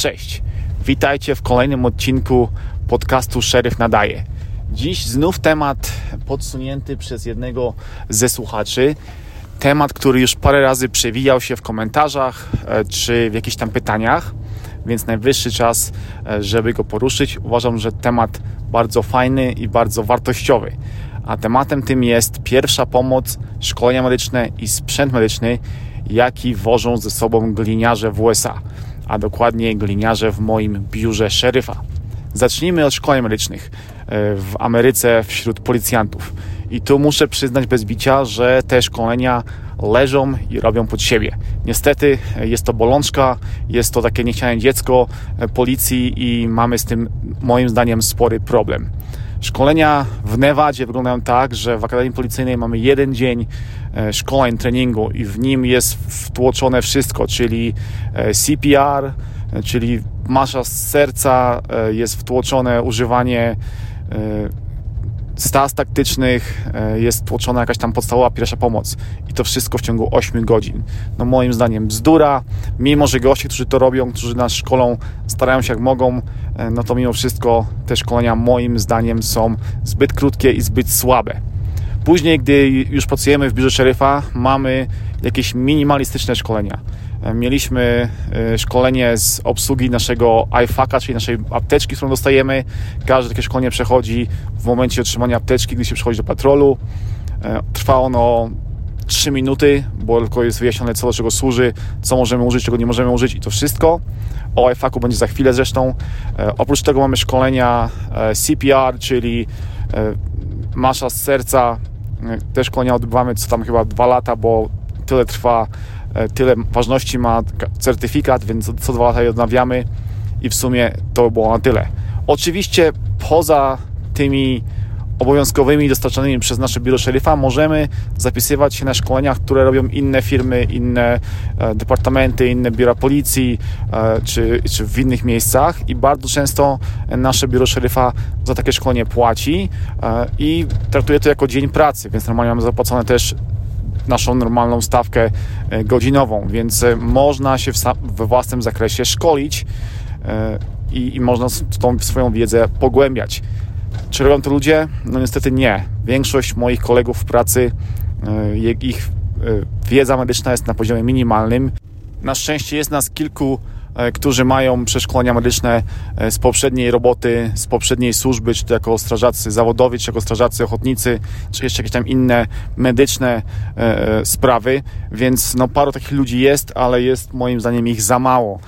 Cześć, witajcie w kolejnym odcinku podcastu Szeryf Nadaje. Dziś znów temat podsunięty przez jednego ze słuchaczy. Temat, który już parę razy przewijał się w komentarzach e, czy w jakichś tam pytaniach, więc najwyższy czas, e, żeby go poruszyć. Uważam, że temat bardzo fajny i bardzo wartościowy. A tematem tym jest pierwsza pomoc, szkolenia medyczne i sprzęt medyczny, jaki wożą ze sobą gliniarze w USA a dokładnie gliniarze w moim biurze szeryfa. Zacznijmy od szkoleń medycznych e, w Ameryce wśród policjantów. I tu muszę przyznać bez bicia, że te szkolenia leżą i robią pod siebie. Niestety e, jest to bolączka, jest to takie niechciane dziecko e, policji i mamy z tym moim zdaniem spory problem. Szkolenia w Nevadzie wyglądają tak, że w Akademii Policyjnej mamy jeden dzień szkoleń, treningu i w nim jest wtłoczone wszystko, czyli e, CPR, e, czyli masza serca, jest wtłoczone używanie stas taktycznych, jest tłoczona jakaś tam podstawowa pierwsza pomoc i to wszystko w ciągu 8 godzin. No moim zdaniem bzdura, mimo że goście, którzy to robią, którzy nas szkolą, starają się jak mogą, E, no to mimo wszystko te szkolenia moim zdaniem są zbyt krótkie i zbyt słabe. Później, gdy już pracujemy w biurze szeryfa, mamy jakieś minimalistyczne szkolenia. E, mieliśmy e, szkolenie z obsługi naszego iFaka, czyli naszej apteczki, którą dostajemy. Każde takie szkolenie przechodzi w momencie otrzymania apteczki, gdy się przychodzi do patrolu. Trwa ono 3 minuty, bo tylko jest wyjaśnione, co do czego służy, co możemy użyć, czego nie możemy użyć i to wszystko. O EFAQ będzie za chwilę zresztą. E, oprócz tego mamy szkolenia e, CPR, czyli e, masza z serca. Te szkolenia odbywamy co tam chyba dwa lata, bo tyle trwa, tyle ważności ma certyfikat, więc co dwa lata je odnawiamy i w sumie to było na tyle. Oczywiście poza tymi obowiązkowymi dostarczanymi przez nasze biuro szeryfa możemy zapisywać się na szkoleniach, które robią inne firmy, inne e, departamenty, inne biura policji e, czy, czy w innych miejscach i bardzo często nasze biuro szeryfa za takie szkolenie płaci e, i traktuje to jako dzień pracy, więc normalnie mamy zapłacone też naszą normalną stawkę godzinową, więc można się we własnym zakresie szkolić i, i można tą swoją wiedzę pogłębiać. Czy robią to ludzie? No niestety nie. Większość moich kolegów w pracy, e, ich e, wiedza medyczna jest na poziomie minimalnym. Na szczęście jest nas kilku, e, którzy mają przeszkolenia medyczne z poprzedniej roboty, z poprzedniej służby, czy to jako strażacy zawodowi, czy jako strażacy ochotnicy, czy jeszcze jakieś tam inne medyczne sprawy, więc no paru takich ludzi jest, ale jest moim zdaniem ich za mało.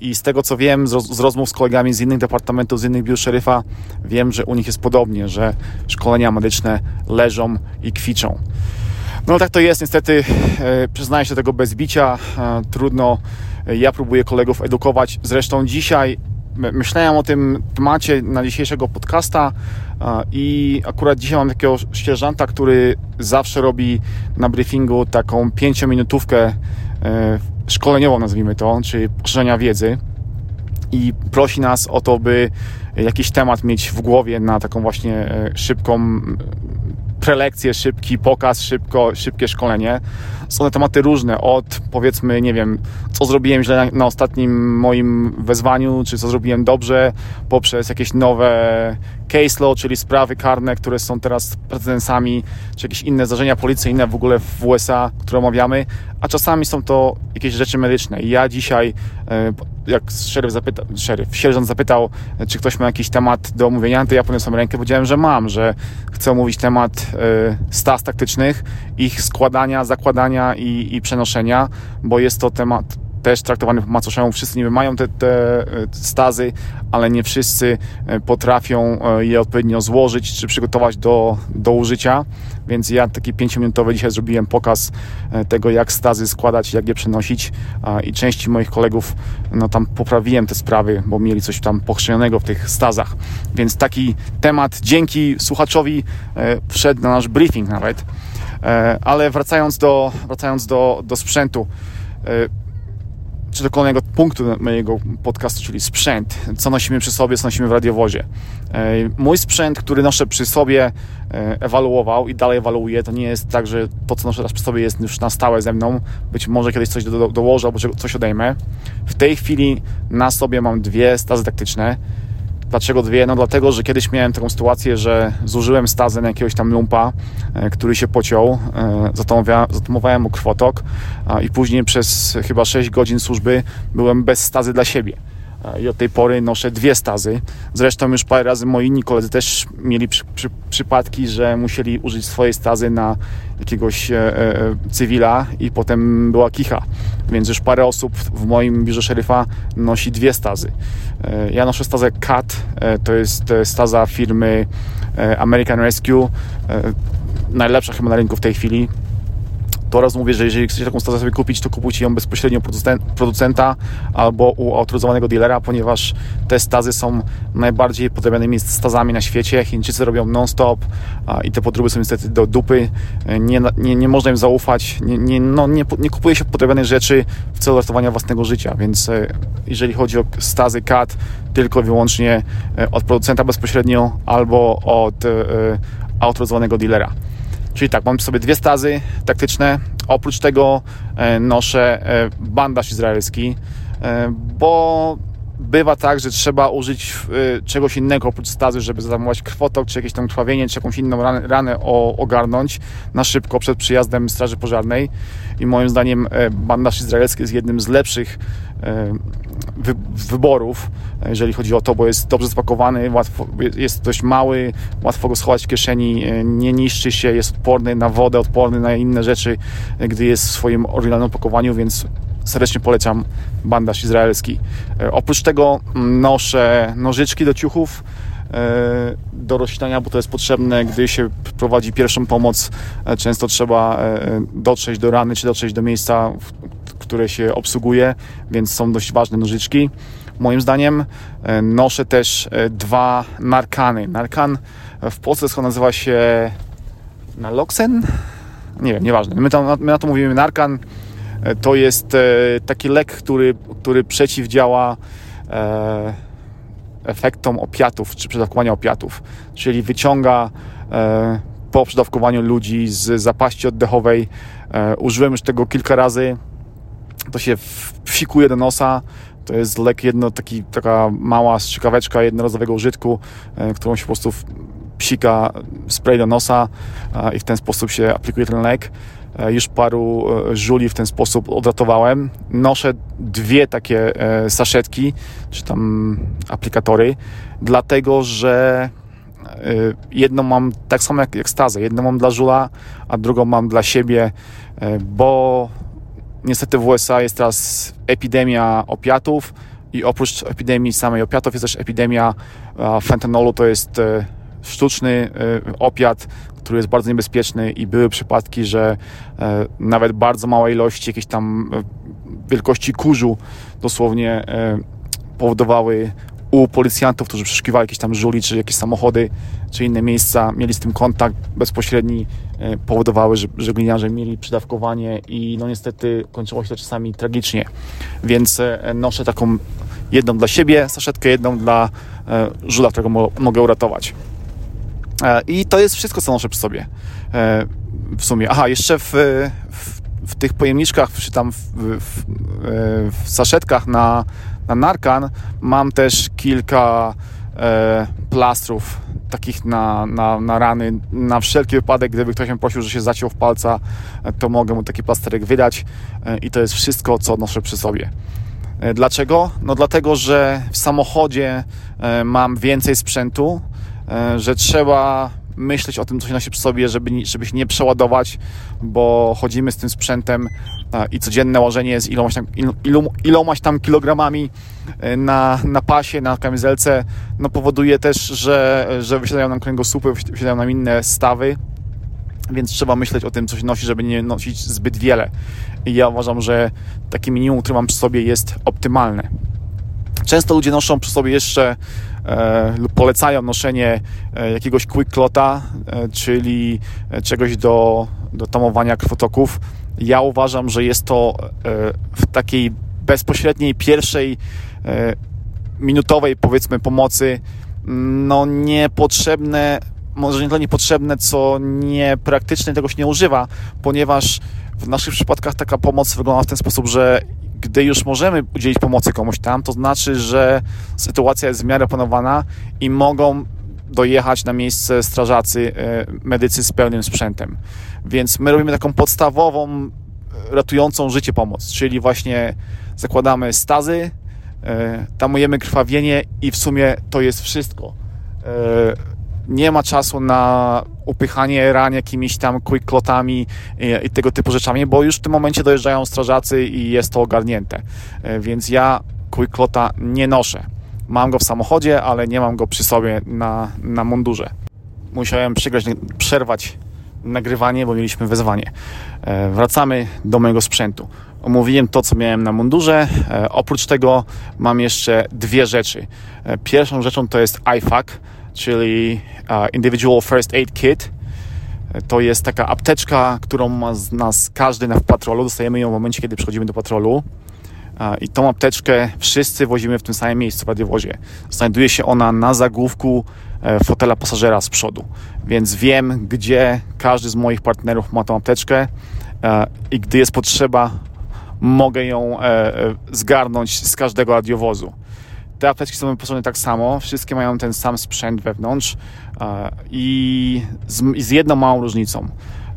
I z tego co wiem, z, rozmów z kolegami z innych departamentów, z innych biur szeryfa, wiem, że u nich jest podobnie, że szkolenia medyczne leżą i kwiczą. No tak to jest, niestety e, przyznaję się tego bez bicia, e, trudno. Ja próbuję kolegów edukować. Zresztą dzisiaj myślałem o tym temacie na dzisiejszego podcasta e, i akurat dzisiaj mam takiego sierżanta, który zawsze robi na briefingu taką pięciominutówkę szkoleniową, nazwijmy to, czyli poszerzenia wiedzy i prosi nas o to, by jakiś temat mieć w głowie na taką właśnie e, szybką prelekcję, szybki pokaz, szybko, szybkie szkolenie. Są te tematy różne, od powiedzmy, nie wiem, co zrobiłem źle na, na ostatnim moim wezwaniu, czy co zrobiłem dobrze, poprzez jakieś nowe case law, czyli sprawy karne, które są teraz precedensami, czy jakieś inne zdarzenia policyjne w ogóle w USA, które omawiamy, a czasami są to jakieś rzeczy medyczne. I ja dzisiaj, e, jak szeryf zapytał, szeryf, sierżant zapytał, czy ktoś ma jakiś temat do omówienia, to ja podniosłem rękę, powiedziałem, że mam, że chcę omówić temat e, stas taktycznych, ich składania, zakładania i, i przenoszenia, bo jest to temat też traktowany po macoszemu. Wszyscy niby mają te, te stazy, ale nie wszyscy e, potrafią e, je odpowiednio złożyć czy przygotować do, do użycia. Więc ja taki 5-minutowy dzisiaj zrobiłem pokaz e, tego, jak stazy składać, jak je przenosić i części moich kolegów no tam poprawiłem te sprawy, bo mieli coś tam pochrzczonego w tych stazach. Więc taki temat dzięki słuchaczowi wszedł na nasz briefing nawet. Ale wracając do, wracając do, do sprzętu czy do kolejnego punktu mojego podcastu, czyli sprzęt. Co nosimy przy sobie, co nosimy w radiowozie. Mój sprzęt, który noszę przy sobie, ewaluował i dalej ewaluuję. To nie jest tak, że to, co noszę teraz przy sobie jest już na stałe ze mną. Być może kiedyś coś do, do, dołożę albo coś odejmę. W tej chwili na sobie mam dwie stazy taktyczne Dlaczego dwie? No dlatego, że kiedyś miałem taką sytuację, że zużyłem stazę na jakiegoś tam lumpa, e, który się pociął, e, zatomowałem mu krwotok i później przez chyba 6 godzin służby byłem bez stazy dla siebie i od tej pory noszę dwie stazy. Zresztą już parę razy moi inni koledzy też mieli przy, przy, przypadki, że musieli użyć swojej stazy na jakiegoś e, e, cywila i potem była kicha. Więc już parę osób w moim biurze szeryfa nosi dwie stazy. E, ja noszę stazę CAT, e, to jest e, staza firmy e, American Rescue, najlepsza chyba na rynku w tej chwili to raz mówię, że jeżeli chcecie taką stację sobie kupić, to kupujcie ją bezpośrednio producenta albo u autoryzowanego dealera, ponieważ te stazy są najbardziej podrabianymi stazami na świecie. Chińczycy robią non-stop i te podróby są niestety do dupy. Nie, nie, nie można im zaufać. Nie, nie, no, nie, nie kupuje się podrabianych rzeczy w celu ratowania własnego życia, więc e, jeżeli chodzi o stazy CAT, tylko i wyłącznie e, od producenta bezpośrednio albo od e, autoryzowanego dealera. Czyli tak, mam sobie dwie stazy taktyczne. Oprócz tego e, noszę e, bandaż izraelski, e, bo bywa tak, że trzeba użyć czegoś innego oprócz stazy, żeby zatamować krwotok, czy jakieś tam krwawienie, czy jakąś inną ranę, ranę ogarnąć na szybko przed przyjazdem Straży Pożarnej. I moim zdaniem bandaż izraelski jest jednym z lepszych wyborów, jeżeli chodzi o to, bo jest dobrze spakowany, łatwo, jest dość mały, łatwo go schować w kieszeni, nie niszczy się, jest odporny na wodę, odporny na inne rzeczy, gdy jest w swoim oryginalnym opakowaniu, więc serdecznie polecam bandaż izraelski. E, oprócz tego noszę nożyczki do ciuchów, e, do rozcinania, bo to jest potrzebne, gdy się prowadzi pierwszą pomoc. E, często trzeba dotrzeć do rany, czy dotrzeć do miejsca, które się obsługuje, więc są dość ważne nożyczki. Moim zdaniem e, noszę też e, dwa narkany. Narkan w Polsce nazywa się naloxen? Nie wiem, nieważne. My, to, my na to mówimy narkan. E, to jest taki lek, który, który przeciwdziała efektom opiatów czy przedawkowania opiatów, czyli wyciąga po przedawkowaniu ludzi z zapaści oddechowej. Użyłem już tego kilka razy to się wsikuje do nosa. To jest lek jedno, taki, taka mała strzykaweczka jednorazowego użytku, e, którą się po prostu psika spray do nosa i w ten sposób się aplikuje ten lek. E, już paru e, żuli w ten sposób odratowałem. Noszę dwie takie saszetki, czy tam aplikatory, dlatego że jedną mam tak samo jak, jak stazę. Jedną mam dla żula, a drugą mam dla siebie, bo Niestety w USA jest teraz epidemia opiatów i oprócz epidemii samej opiatów jest też epidemia fentanolu, to jest e, sztuczny e, opiat, który jest bardzo niebezpieczny i były przypadki, że e, nawet bardzo małe ilości jakiejś tam wielkości kurzu dosłownie powodowały u policjantów, którzy przeszukiwali jakieś tam żuli, czy jakieś samochody, czy inne miejsca, mieli z tym kontakt bezpośredni, e, powodowały, że, że gliniarze mieli przydawkowanie i no niestety kończyło się to czasami tragicznie. Więc e, noszę taką jedną dla siebie saszetkę, jedną dla e, żula, którego mo mogę uratować. I to jest wszystko, co noszę przy sobie. W sumie. Aha, jeszcze w, w, w tych pojemniczkach, czy tam w, w, w saszetkach na na Narkan mam też kilka e, plastrów takich na, na, na rany, na wszelki wypadek, gdyby ktoś mnie prosił, że się zaciął w palca, e, to mogę mu taki plasterek wydać e, i to jest wszystko, co noszę przy sobie. E, dlaczego? No dlatego, że w samochodzie mam więcej sprzętu, że trzeba myśleć o tym, co się nosi przy sobie, żeby, żeby się nie przeładować, bo chodzimy z tym sprzętem i codzienne łożenie z ilomaś tam, ilom, ilomaś tam kilogramami na, na pasie, na kamizelce, no powoduje też, że, że wysiadają nam kręgosłupy, wysiadają nam inne stawy, więc trzeba myśleć o tym, co się nosi, żeby nie nosić zbyt wiele. I ja uważam, że takie minimum, które mam przy sobie jest optymalne. Często ludzie noszą przy sobie jeszcze e, lub polecają noszenie e, jakiegoś quick clota, e, czyli czegoś do, do tamowania krwotoków. Ja uważam, że jest to w takiej bezpośredniej pierwszej minutowej powiedzmy pomocy no niepotrzebne może nie tyle niepotrzebne, co niepraktyczne, tego się nie używa, ponieważ w naszych przypadkach taka pomoc wygląda w ten sposób, że gdy już możemy udzielić pomocy komuś tam, to znaczy, że sytuacja jest w miarę opanowana i mogą dojechać na miejsce strażacy, e, medycy z pełnym sprzętem. Więc my robimy taką podstawową, ratującą życie pomoc, czyli właśnie zakładamy stazy, e, tamujemy krwawienie i w sumie to jest wszystko e, nie ma czasu na upychanie ran jakimiś tam quick klotami i, i, tego typu rzeczami, bo już w tym momencie dojeżdżają strażacy i jest to ogarnięte. E, więc ja quick klota nie noszę. Mam go w samochodzie, ale nie mam go przy sobie na, na mundurze. Musiałem przegrać, przerwać nagrywanie, bo mieliśmy wezwanie. E, wracamy do mojego sprzętu. Omówiłem to, co miałem na mundurze. E, oprócz tego mam jeszcze dwie rzeczy. Pierwszą rzeczą to jest IFAC czyli Individual First Aid Kit. To jest taka apteczka, którą ma z nas każdy na patrolu. Dostajemy ją w momencie, kiedy przychodzimy do patrolu. I tą apteczkę wszyscy wozimy w tym samym miejscu w radiowozie. Znajduje się ona na zagłówku e, fotela pasażera z przodu. Więc wiem, gdzie każdy z moich partnerów ma tą apteczkę e, i gdy jest potrzeba, mogę ją e, zgarnąć z każdego radiowozu. Te apteczki są wyposażone tak samo, wszystkie mają ten sam sprzęt wewnątrz e, i z, z jedną małą różnicą.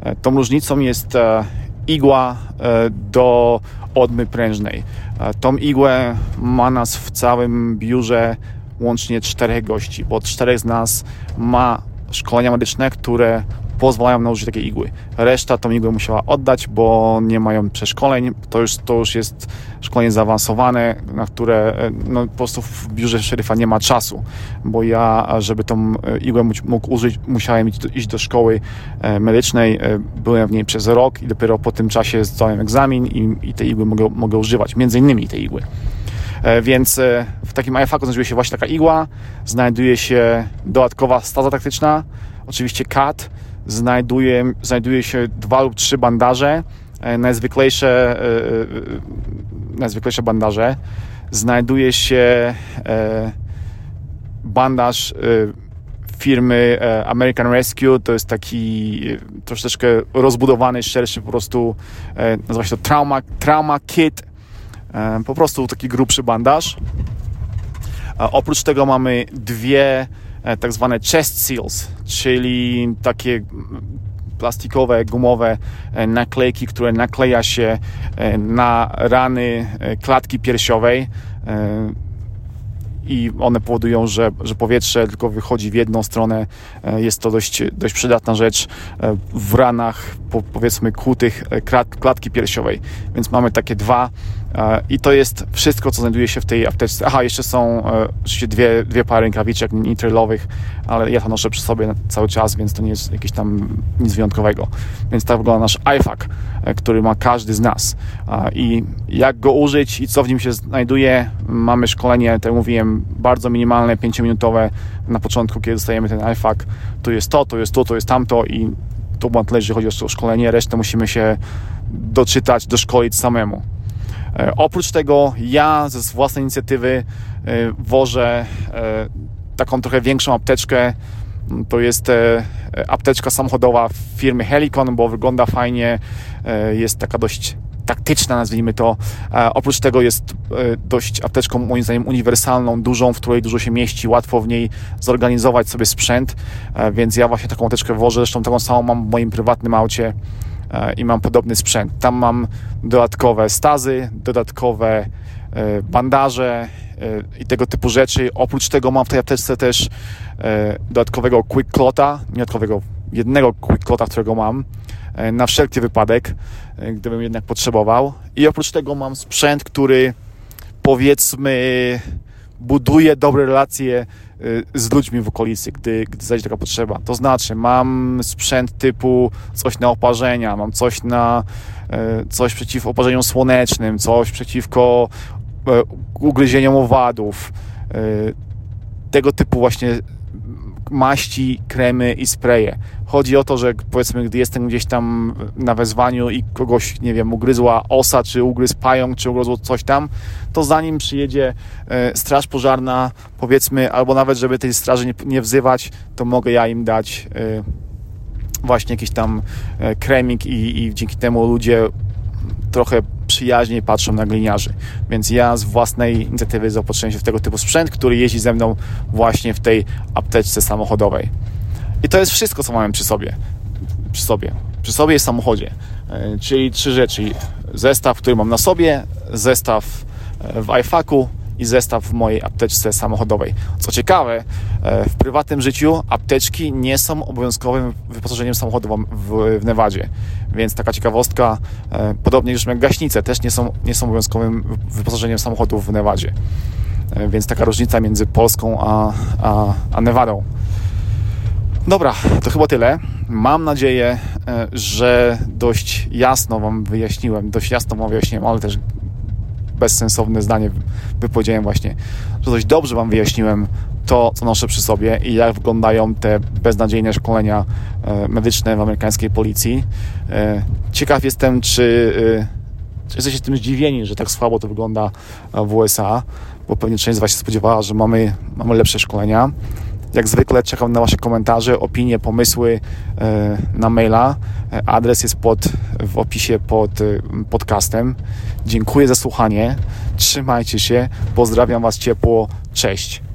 E, tą różnicą jest e, igła do odmy prężnej. Tą igłę ma nas w całym biurze łącznie czterech gości, bo czterech z nas ma szkolenia medyczne, które pozwalają na użycie takiej igły. Reszta tą igłę musiała oddać, bo nie mają przeszkoleń. To już, to już jest szkolenie zaawansowane, na które e, no, po prostu w biurze szeryfa nie ma czasu, bo ja, żeby tą e, igłę mógł użyć, musiałem iść do, szkoły e, medycznej. Byłem w niej przez rok i dopiero po tym czasie zdałem egzamin i, i tej igły mogę, mogę używać, między innymi tej igły. Więc w takim IFAK znajduje się właśnie taka igła, znajduje się dodatkowa staza taktyczna, oczywiście CAT, znajduje, znajduje się dwa lub trzy bandaże, e, najzwyklejsze, e, e, najzwyklejsze bandaże. Znajduje się bandaż firmy American Rescue. To jest taki troszeczkę rozbudowany, szerszy po prostu, nazywa się to Trauma, trauma Kit. Po prostu taki grubszy bandaż. Oprócz tego mamy dwie tak zwane chest seals, czyli takie plastikowe, gumowe e, naklejki, które nakleja się e, na rany klatki piersiowej i one powodują, że, że powietrze tylko wychodzi w jedną stronę. Jest to dość, dość przydatna rzecz w ranach, powiedzmy, kłutych klatki piersiowej. Więc mamy takie dwa i to jest wszystko, co znajduje się w tej apteczce. Aha, jeszcze są e, oczywiście dwie, dwie pary rękawiczek nitrilowych, ale ja to noszę przy sobie cały czas, więc to nie jest jakieś tam nic wyjątkowego. Więc tak wygląda nasz iFac, e, który ma każdy z nas. I jak go użyć i co w nim się znajduje, mamy szkolenie, tak mówiłem, bardzo minimalne, 5-minutowe na początku, kiedy dostajemy ten iFac. Tu jest to, tu jest to, tu jest tamto i to ma tyle, jeżeli chodzi o szkolenie, resztę musimy się doczytać, doszkolić samemu. E, oprócz tego ja ze własnej inicjatywy e, wożę e, taką trochę większą apteczkę. To jest apteczka samochodowa firmy Helicon, bo wygląda fajnie, jest taka dość taktyczna, nazwijmy to. Oprócz tego jest dość apteczką, moim zdaniem, uniwersalną, dużą, w której dużo się mieści, łatwo w niej zorganizować sobie sprzęt, więc ja właśnie taką apteczkę wożę, zresztą taką samą mam w moim prywatnym aucie E, i mam podobny sprzęt. Tam mam dodatkowe stazy, dodatkowe e, bandaże e, i tego typu rzeczy. Oprócz tego mam w tej apteczce też dodatkowego quick clota, dodatkowego, jednego quick clota, którego mam na wszelki wypadek, gdybym jednak potrzebował. I oprócz tego mam sprzęt, który powiedzmy buduje dobre relacje z ludźmi w okolicy, gdy, gdy zajdzie taka potrzeba. To znaczy, mam sprzęt typu coś na oparzenia, mam coś na coś przeciw oparzeniom słonecznym, coś przeciwko ugryzieniom owadów. Tego typu właśnie maści, kremy i spreje. Chodzi o to, że powiedzmy, gdy jestem gdzieś tam na wezwaniu i kogoś, nie wiem, ugryzła osa, czy ugryzł pająk, czy ugryzło coś tam, to zanim przyjedzie e, straż pożarna, powiedzmy, albo nawet, żeby tej straży nie, nie wzywać, to mogę ja im dać e, właśnie jakiś tam e, kremik i, i dzięki temu ludzie trochę przyjaźniej patrzą na gliniarzy. Więc ja z własnej inicjatywy zaopatrzyłem się w tego typu sprzęt, który jeździ ze mną właśnie w tej apteczce samochodowej. I to jest wszystko, co mamy przy sobie. Przy sobie. Przy sobie w samochodzie. E, czyli trzy rzeczy. Zestaw, który mam na sobie, zestaw e, w iFaku i zestaw w mojej apteczce samochodowej. Co ciekawe, e, w prywatnym życiu apteczki nie są obowiązkowym wyposażeniem samochodowym w, w Nevadzie. Więc taka ciekawostka, podobnie zresztą jak gaśnice, też nie są, nie są obowiązkowym wyposażeniem samochodów w Nevadzie. Więc taka różnica między Polską a, a, a Nevadą. Dobra, to chyba tyle. Mam nadzieję, e, że dość jasno Wam wyjaśniłem, dość jasno Wam wyjaśniłem, ale też bezsensowne zdanie wypowiedziałem właśnie, że dość dobrze Wam wyjaśniłem to, co noszę przy sobie i jak wyglądają te beznadziejne szkolenia e, medyczne w amerykańskiej policji. E, ciekaw jestem, czy, czy jesteście tym zdziwieni, że tak słabo to wygląda w USA, bo pewnie część z Was się spodziewała, że mamy, mamy lepsze szkolenia. Jak zwykle czekam na Wasze komentarze, opinie, pomysły e, na maila. E, adres jest pod, w opisie pod e, podcastem. Dziękuję za słuchanie. Trzymajcie się. Pozdrawiam Was ciepło. Cześć.